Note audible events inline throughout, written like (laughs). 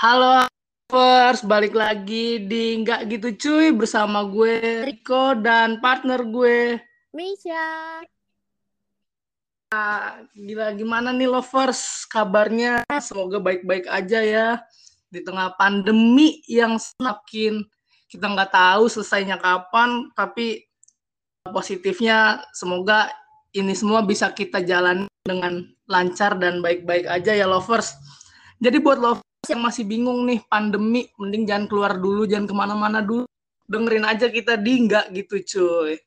Halo Lovers, balik lagi di Nggak Gitu Cuy bersama gue Riko dan partner gue. Misha. Gila gimana nih Lovers kabarnya? Semoga baik-baik aja ya di tengah pandemi yang semakin kita nggak tahu selesainya kapan, tapi positifnya semoga ini semua bisa kita jalan dengan lancar dan baik-baik aja ya Lovers. Jadi buat Lovers yang masih bingung nih pandemi, mending jangan keluar dulu, jangan ke mana-mana dulu. Dengerin aja kita di nggak gitu cuy.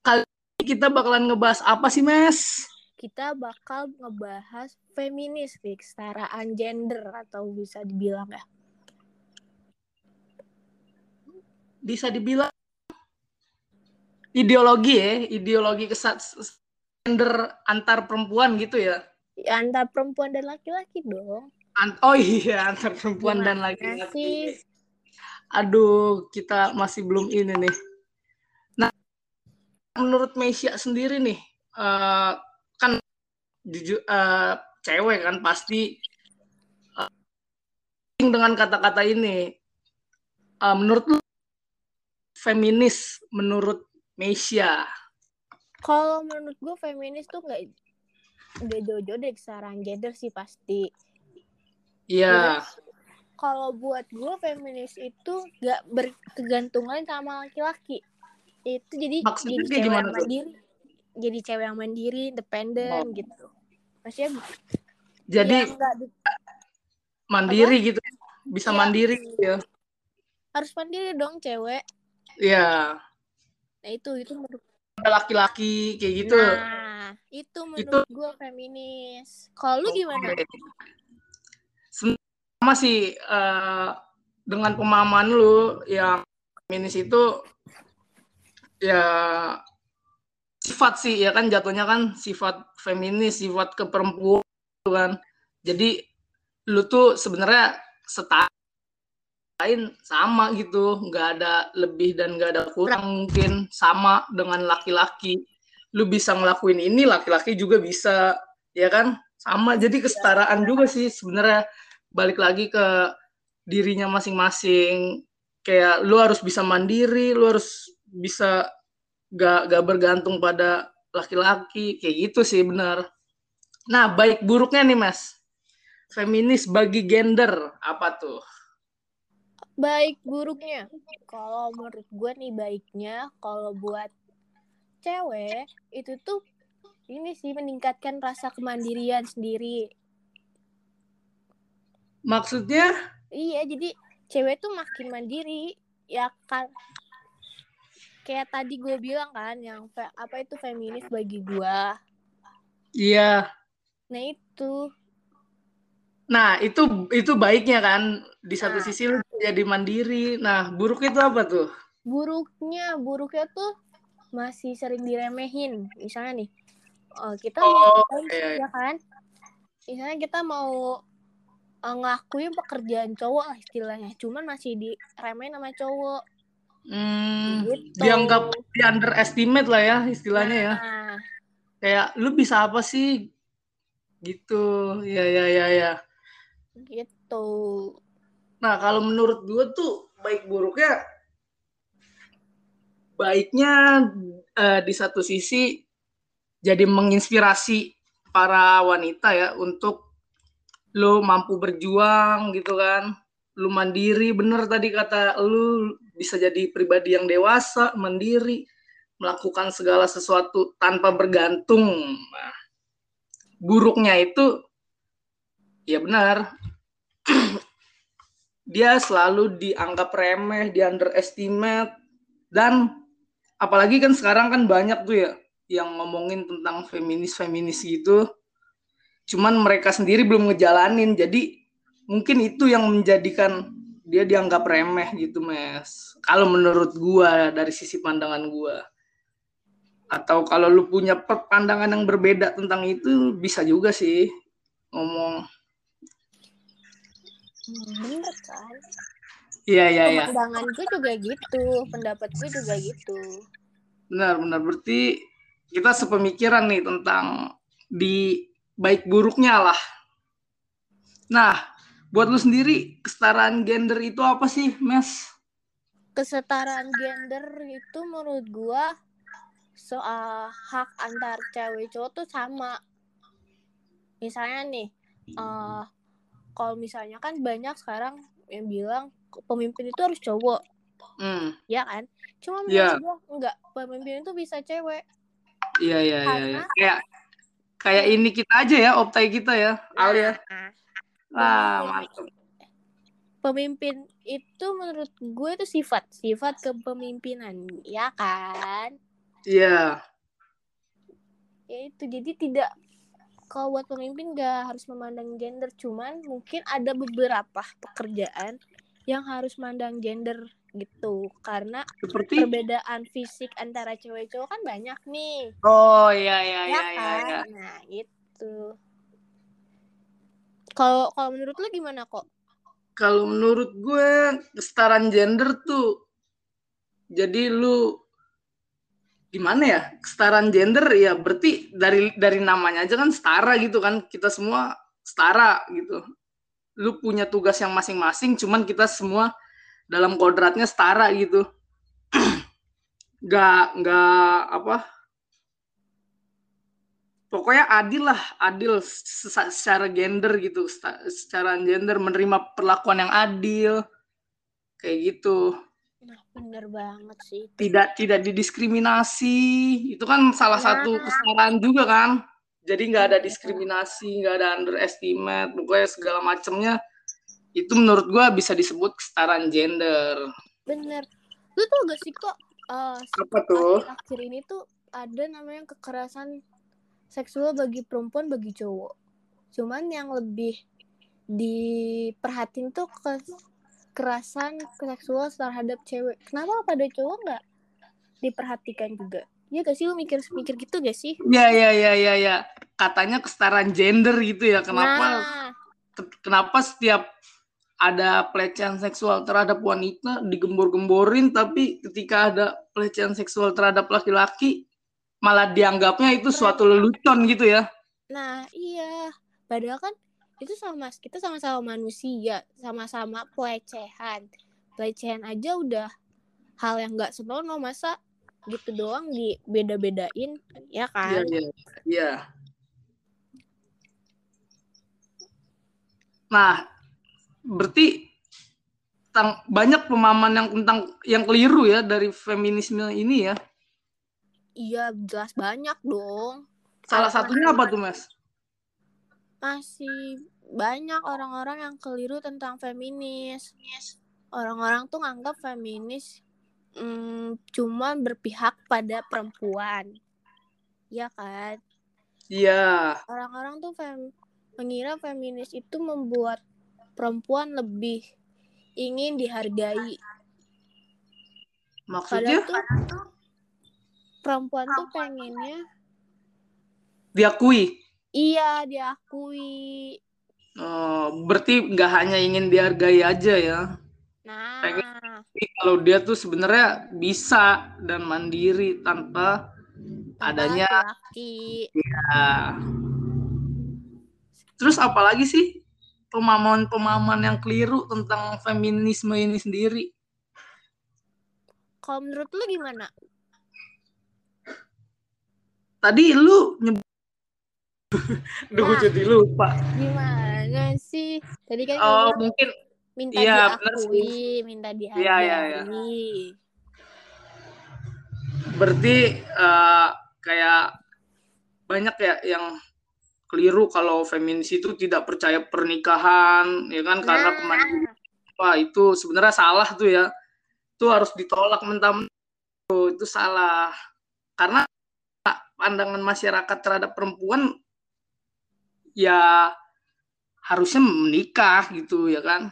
Kali ini kita bakalan ngebahas apa sih Mes? Kita bakal ngebahas feminis, kesetaraan gender atau bisa dibilang ya. Bisa dibilang ideologi ya, ideologi kesat gender antar perempuan gitu ya. ya antar perempuan dan laki-laki dong. An oh iya antar perempuan dan laki-laki. Aduh, kita masih belum ini nih. Nah, menurut Mesia sendiri nih, uh, kan jujur uh, cewek kan pasti uh, dengan kata-kata ini. Uh, menurut lu feminis menurut Mesia? Kalau menurut gue feminis tuh nggak nggak jauh-jauh dari kesetaraan gender sih pasti. Iya. Kalau buat gue feminis itu gak berkegantungan sama laki-laki. Itu jadi Maksudnya jadi cewek yang tuh? mandiri. Jadi cewek yang mandiri, independen Oh. gitu. Maksudnya Jadi nggak di- mandiri gitu. Bisa Iya. mandiri gitu ya. harus mandiri dong cewek. Iya. Nah itu itu menurut laki-laki kayak gitu. Nah, itu menurut gue feminis. Kalau lu gimana? Oke. Sama sih eh, dengan pemahaman lu yang feminis itu ya sifat sih ya kan jatuhnya kan sifat feminis, sifat keperempuan gitu kan. Jadi lu tuh sebenarnya setara lain sama gitu, nggak ada lebih dan nggak ada kurang mungkin sama dengan laki-laki. Lu bisa ngelakuin ini, laki-laki juga bisa, ya kan? Sama, jadi kesetaraan juga sih sebenarnya balik lagi ke dirinya masing-masing. Kayak lu harus bisa mandiri, lu harus bisa gak, gak bergantung pada laki-laki, kayak gitu sih benar. Nah, baik buruknya nih mas, feminis bagi gender apa tuh? Baik buruknya. Kalau menurut gue nih baiknya kalau buat cewek itu tuh ini sih meningkatkan rasa kemandirian sendiri. Maksudnya? Iya, jadi cewek tuh makin mandiri ya kan. Kayak tadi gue bilang kan yang fe- apa itu feminis bagi gue. Iya. Nah itu Nah, itu itu baiknya kan di satu Nah. sisi lu jadi mandiri. Nah, buruknya itu apa tuh? buruknya buruknya tuh masih sering diremehin misalnya nih oh, kita Oh, mau iya, iya. ya kan misalnya kita mau uh, ngelakuin pekerjaan cowok lah istilahnya cuman masih diremehin sama cowok Hmm, Gitu. dianggap di underestimate lah ya istilahnya ya. nah Kayak lu bisa apa sih? Gitu. Ya ya ya ya. gitu Nah, kalau menurut gue tuh baik buruknya baiknya eh, di satu sisi jadi menginspirasi para wanita ya untuk lu mampu berjuang gitu kan. Lu mandiri, bener tadi kata lu bisa jadi pribadi yang dewasa, mandiri, melakukan segala sesuatu tanpa bergantung. Nah, buruknya itu ya benar (clears throat) dia selalu dianggap remeh, di underestimate dan apalagi kan sekarang kan banyak tuh ya yang ngomongin tentang feminis-feminis gitu. Cuman mereka sendiri belum ngejalanin. Jadi mungkin itu yang menjadikan dia dianggap remeh gitu, Mes. Kalau menurut gua dari sisi pandangan gua. Atau kalau lu punya pandangan yang berbeda tentang itu bisa juga sih ngomong. Bener kan Iya, iya, iya. pandangan gue juga gitu pendapat gue juga gitu Benar, benar. Berarti kita sepemikiran nih tentang di baik buruknya lah. Nah, buat lu sendiri kesetaraan gender itu apa sih, Mes? Kesetaraan gender itu menurut gua soal hak antar cewek cowok tuh sama. Misalnya nih, uh, kalau misalnya kan banyak sekarang yang bilang pemimpin itu harus cowok. Hmm. Ya kan? Cuma menurut Iya. gua enggak, pemimpin itu bisa cewek. Iya, iya, iya, iya. Kayak kayak ini kita aja ya, optai kita ya, Alia. Nah, Ah, pemimpin- mantap. pemimpin itu menurut gue itu sifat sifat kepemimpinan ya kan Iya. ya itu jadi tidak kalau buat pemimpin gak harus memandang gender cuman mungkin ada beberapa pekerjaan yang harus mandang gender gitu karena Seperti perbedaan fisik antara cewek cowok kan banyak nih Oh, iya iya ya iya iya. kan iya. nah itu kalau kalau menurut lu gimana kok Kalau menurut gue kesetaraan gender tuh jadi lu gimana ya? Kesetaraan gender ya berarti dari dari namanya aja kan setara gitu kan. Kita semua setara gitu. Lu punya tugas yang masing-masing cuman kita semua dalam kodratnya setara gitu. (clears throat) Gak nggak apa? Pokoknya adil lah, adil se- secara gender gitu, secara gender menerima perlakuan yang adil, kayak gitu. nah bener banget sih. Tidak tidak didiskriminasi, itu kan salah satu Nah. kesetaraan juga kan. Jadi nggak ada diskriminasi, nggak ada underestimate, pokoknya segala macamnya itu menurut gua bisa disebut kesetaraan gender. Bener. Lu tau gak sih kok uh, Apa tuh? akhir-akhir ini tuh ada namanya kekerasan seksual bagi perempuan bagi cowok. Cuman yang lebih diperhatiin tuh kekerasan seksual terhadap cewek. Kenapa pada cowok nggak diperhatikan juga? Iya gak sih lu mikir-mikir gitu gak sih? Ya ya ya ya ya. Katanya kesetaraan gender gitu ya. Kenapa? Nah, ke- kenapa setiap ada pelecehan seksual terhadap wanita digembor-gemborin tapi ketika ada pelecehan seksual terhadap laki-laki malah dianggapnya itu suatu lelucon gitu ya. nah iya. Padahal kan itu sama kita sama-sama manusia, sama-sama pelecehan. Pelecehan aja udah hal yang nggak senonoh masa gitu doang dibeda-bedain ya Iya kan? iya. Iya. Nah, berarti tentang banyak pemahaman yang tentang yang keliru ya dari feminisme ini ya. Iya jelas banyak dong. Salah satunya apa tuh, Mas? Masih banyak orang-orang yang keliru tentang feminis. Orang-orang tuh nganggap feminis hmm, cuma berpihak pada perempuan. Ya kan? Iya. Orang-orang tuh fem mengira feminis itu membuat perempuan lebih ingin dihargai. Maksudnya Padahal tuh perempuan tuh pengennya diakui. iya diakui. Oh, berarti nggak hanya ingin dihargai aja ya. Nah, Tapi kalau dia tuh sebenarnya bisa dan mandiri tanpa tanpa adanya laki. ya. Terus apalagi sih pemahaman-pemahaman yang keliru tentang feminisme ini sendiri? Kalau menurut lu gimana? Tadi lu nyebut (laughs) Duh, Nah. jadi lupa. Gimana sih? Tadi kan Oh, mungkin minta iya, diakui, minta dihargai. Iya, iya, iya. berarti eh, kayak banyak ya yang keliru kalau feminis itu tidak percaya pernikahan, ya kan? Karena Nah. kemandirian wah itu sebenarnya salah tuh ya. Itu harus ditolak mentah itu salah. Karena pandangan masyarakat terhadap perempuan ya harusnya menikah gitu ya kan?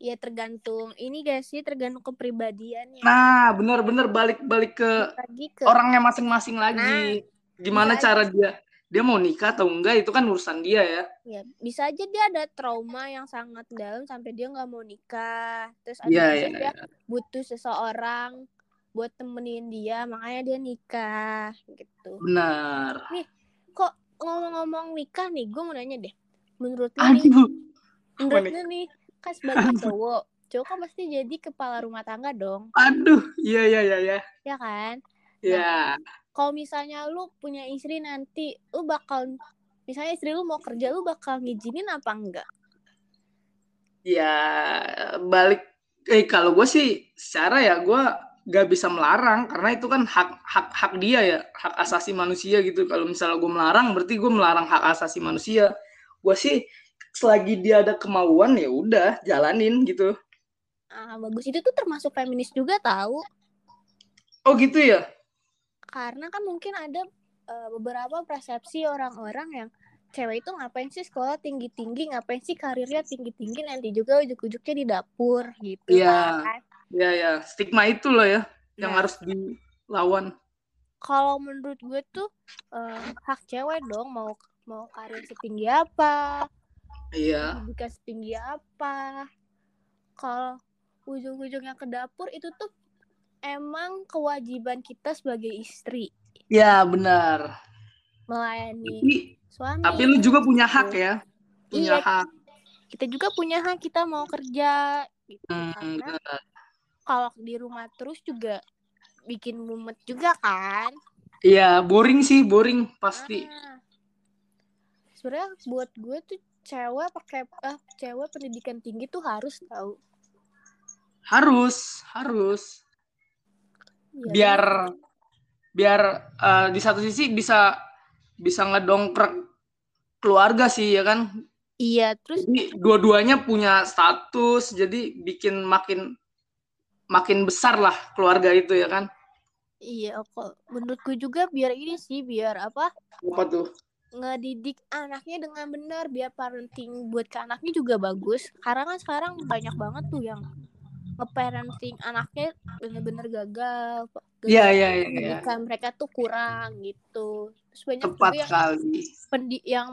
Ya tergantung. Ini gak sih tergantung kepribadiannya. nah benar-benar balik-balik ke Lagi ke orangnya masing-masing lagi. Gimana bisa cara dia dia mau nikah atau enggak itu kan urusan dia ya. Ya bisa aja dia ada trauma yang sangat dalam sampai dia nggak mau nikah. Terus ada Iya, juga iya, dia butuh seseorang buat temenin dia, makanya dia nikah gitu. benar. Kok ngomong-ngomong nikah nih, gue mau nanya deh. Menurut lu nih, menurut lu nih? kan sebagai cowok cowok kan pasti jadi kepala rumah tangga dong. Aduh, iya iya iya iya. ya kan? Ya, kalau misalnya lu punya istri nanti lu bakal misalnya istri lu mau kerja lu bakal ngizinin apa enggak? Ya balik eh kalau gue sih secara ya gue gak bisa melarang karena itu kan hak hak hak dia ya hak asasi manusia gitu. Kalau misalnya gue melarang berarti gue melarang hak asasi manusia. Gue sih selagi dia ada kemauan ya udah jalanin gitu. Ah bagus. Itu tuh termasuk feminis juga tahu oh gitu ya karena kan mungkin ada eh, beberapa persepsi orang-orang yang cewek itu ngapain sih sekolah tinggi-tinggi ngapain sih karirnya tinggi-tinggi nanti juga ujuk-ujuknya di dapur gitu Iya. kan. Ya ya stigma itu loh ya yang Nah. harus dilawan. Kalau menurut gue tuh eh, hak cewek dong mau mau karir setinggi apa iya. pendidikan setinggi apa. Kalau ujung-ujungnya ke dapur itu tuh emang kewajiban kita sebagai istri ya benar melayani tapi suami tapi lu juga punya hak ya punya Iya. hak kita juga punya hak kita mau kerja gitu Hmm, kalau di rumah terus juga bikin mumet juga kan Iya, boring sih, boring pasti. Ah. sebenarnya buat gue tuh cewek pakai ah, cewek pendidikan tinggi tuh harus tahu Harus, harus. Iya, Biar biar eh, di satu sisi bisa bisa ngedongkrak keluarga sih ya kan. iya terus dua-duanya punya status, jadi bikin makin makin besar lah keluarga itu ya kan. iya kok menurut gue juga biar ini sih biar apa Apa tuh? ngedidik anaknya dengan benar biar parenting buat ke anaknya juga bagus karena kan sekarang banyak banget tuh yang nge-parenting anaknya bener-bener gagal Iya, iya, iya, iya. mereka tuh kurang gitu terus banyak Tepat juga yang pendi- yang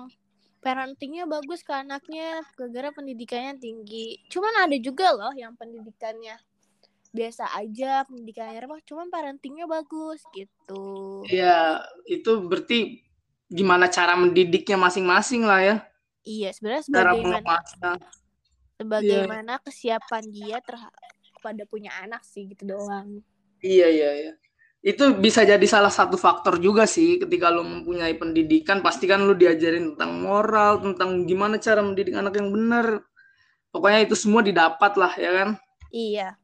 parentingnya bagus ke anaknya gara-gara pendidikannya tinggi cuman ada juga loh yang pendidikannya biasa aja pendidikannya remah cuman parentingnya bagus gitu Iya, itu berarti gimana cara mendidiknya masing-masing lah ya. iya sebenarnya Cara sebagaimana mengemasnya. sebagaimana kesiapan dia terhadap pada punya anak sih gitu doang Iya, iya, iya. Itu bisa jadi salah satu faktor juga sih ketika lo mempunyai pendidikan, pasti kan lo diajarin tentang moral, tentang gimana cara mendidik anak yang benar. Pokoknya itu semua didapat lah, ya kan? iya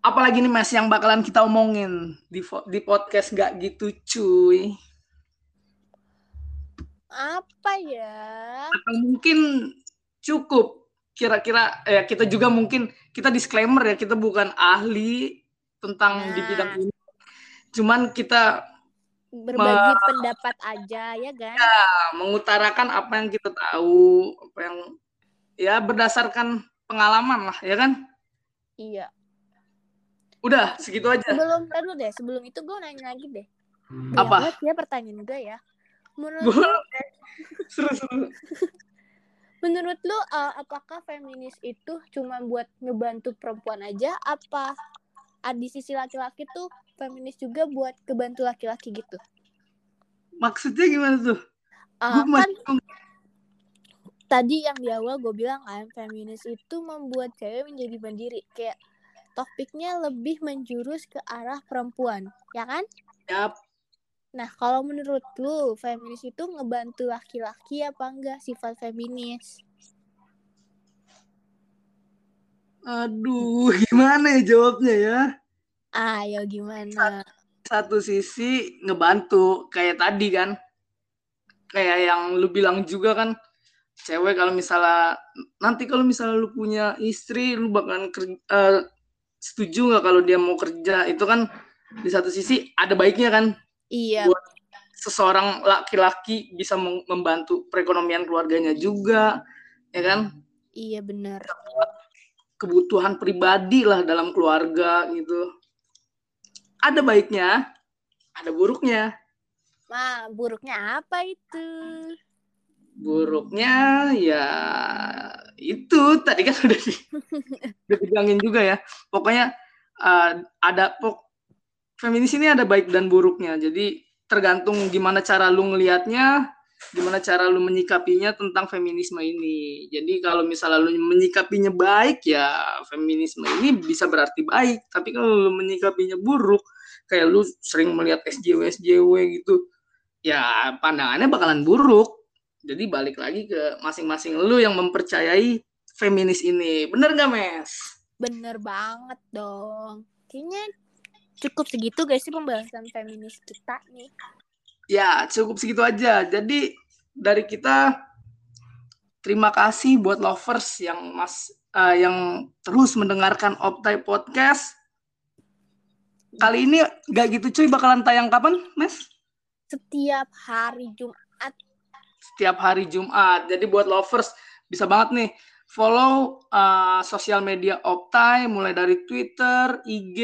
Apalagi nih Mas yang bakalan kita omongin di di podcast gak gitu cuy. apa ya Atau mungkin cukup kira-kira ya kita juga mungkin kita disclaimer ya kita bukan ahli tentang di Nah. bidang ini. Cuman kita berbagi pendapat aja ya kan Nah, mengutarakan apa yang kita tahu, apa yang ya berdasarkan pengalaman lah, ya kan? iya Udah, segitu aja. sebelum dulu deh sebelum itu gue nanya lagi deh Apa? Banyak ya pertanyaan gue ya menurut Boleh. (laughs) Seru-seru. Menurut lu uh, apakah feminis itu cuma buat ngebantu perempuan aja? Apa uh, di sisi laki-laki tuh feminis juga buat kebantu laki-laki gitu? Maksudnya gimana tuh? Uh, Gua kan tadi yang di awal gue bilang kan feminis itu membuat cewek menjadi mandiri. Kayak topiknya lebih menjurus ke arah perempuan ya kan? Yap. Nah kalau menurut lu feminis itu ngebantu laki-laki apa enggak sifat feminis Aduh, (laughs) gimana ya jawabnya ya? ayo gimana Satu sisi ngebantu, kayak tadi kan. Kayak yang lu bilang juga kan, cewek kalau misalnya nanti kalau misalnya lu punya istri, lu bakalan kerja, eh, setuju nggak kalau dia mau kerja? Itu kan di satu sisi ada baiknya kan, iya Buat- seseorang laki-laki bisa mem- membantu perekonomian keluarganya juga, ya kan? iya bener Kebutuhan pribadi lah dalam keluarga gitu. Ada baiknya, ada buruknya. Nah, buruknya apa itu? Buruknya ya itu tadi kan udah di, (laughs) udah dibilangin juga ya. Pokoknya eh, ada pok feminis ini ada baik dan buruknya. Jadi tergantung gimana cara lu ngelihatnya, gimana cara lu menyikapinya tentang feminisme ini. Jadi kalau misalnya lu menyikapinya baik ya feminisme ini bisa berarti baik, tapi kalau lu menyikapinya buruk kayak lu sering melihat SJW SJW gitu, ya pandangannya bakalan buruk. Jadi balik lagi ke masing-masing lu yang mempercayai feminis ini. Bener gak, Mes? Bener banget dong. Kayaknya cukup segitu guys sih pembahasan feminis kita nih. Ya, cukup segitu aja. Jadi dari kita terima kasih buat lovers yang mas uh, yang terus mendengarkan Optai Podcast. Kali ini gak gitu cuy bakalan tayang kapan, Mes? Setiap hari Jumat. Setiap hari Jumat. Jadi buat lovers bisa banget nih follow uh, sosial media Optai mulai dari Twitter, IG,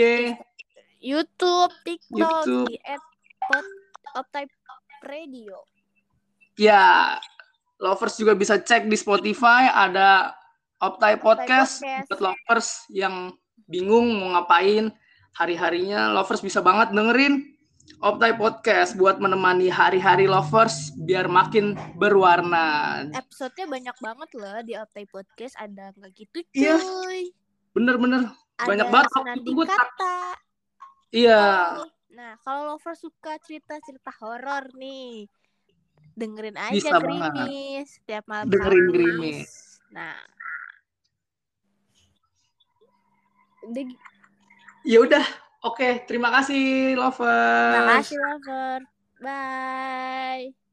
YouTube, TikTok, YouTube. di Optai Radio. Ya, lovers juga bisa cek di Spotify ada Optai Podcast, Podcast. buat lovers yang bingung mau ngapain hari-harinya. Lovers bisa banget dengerin Optai Podcast buat menemani hari-hari lovers biar makin berwarna. Episodenya banyak banget loh di Optai Podcast. Ada nggak gitu iya. cuy? Bener-bener. Banyak banget. Gue kata. Iya. Nah, kalau lover suka cerita-cerita horor nih, dengerin aja Bisa Grimis setiap malam. Dengerin Grimis. Nah. Ya udah, oke. Terima kasih, lover. Terima kasih, lover. Bye.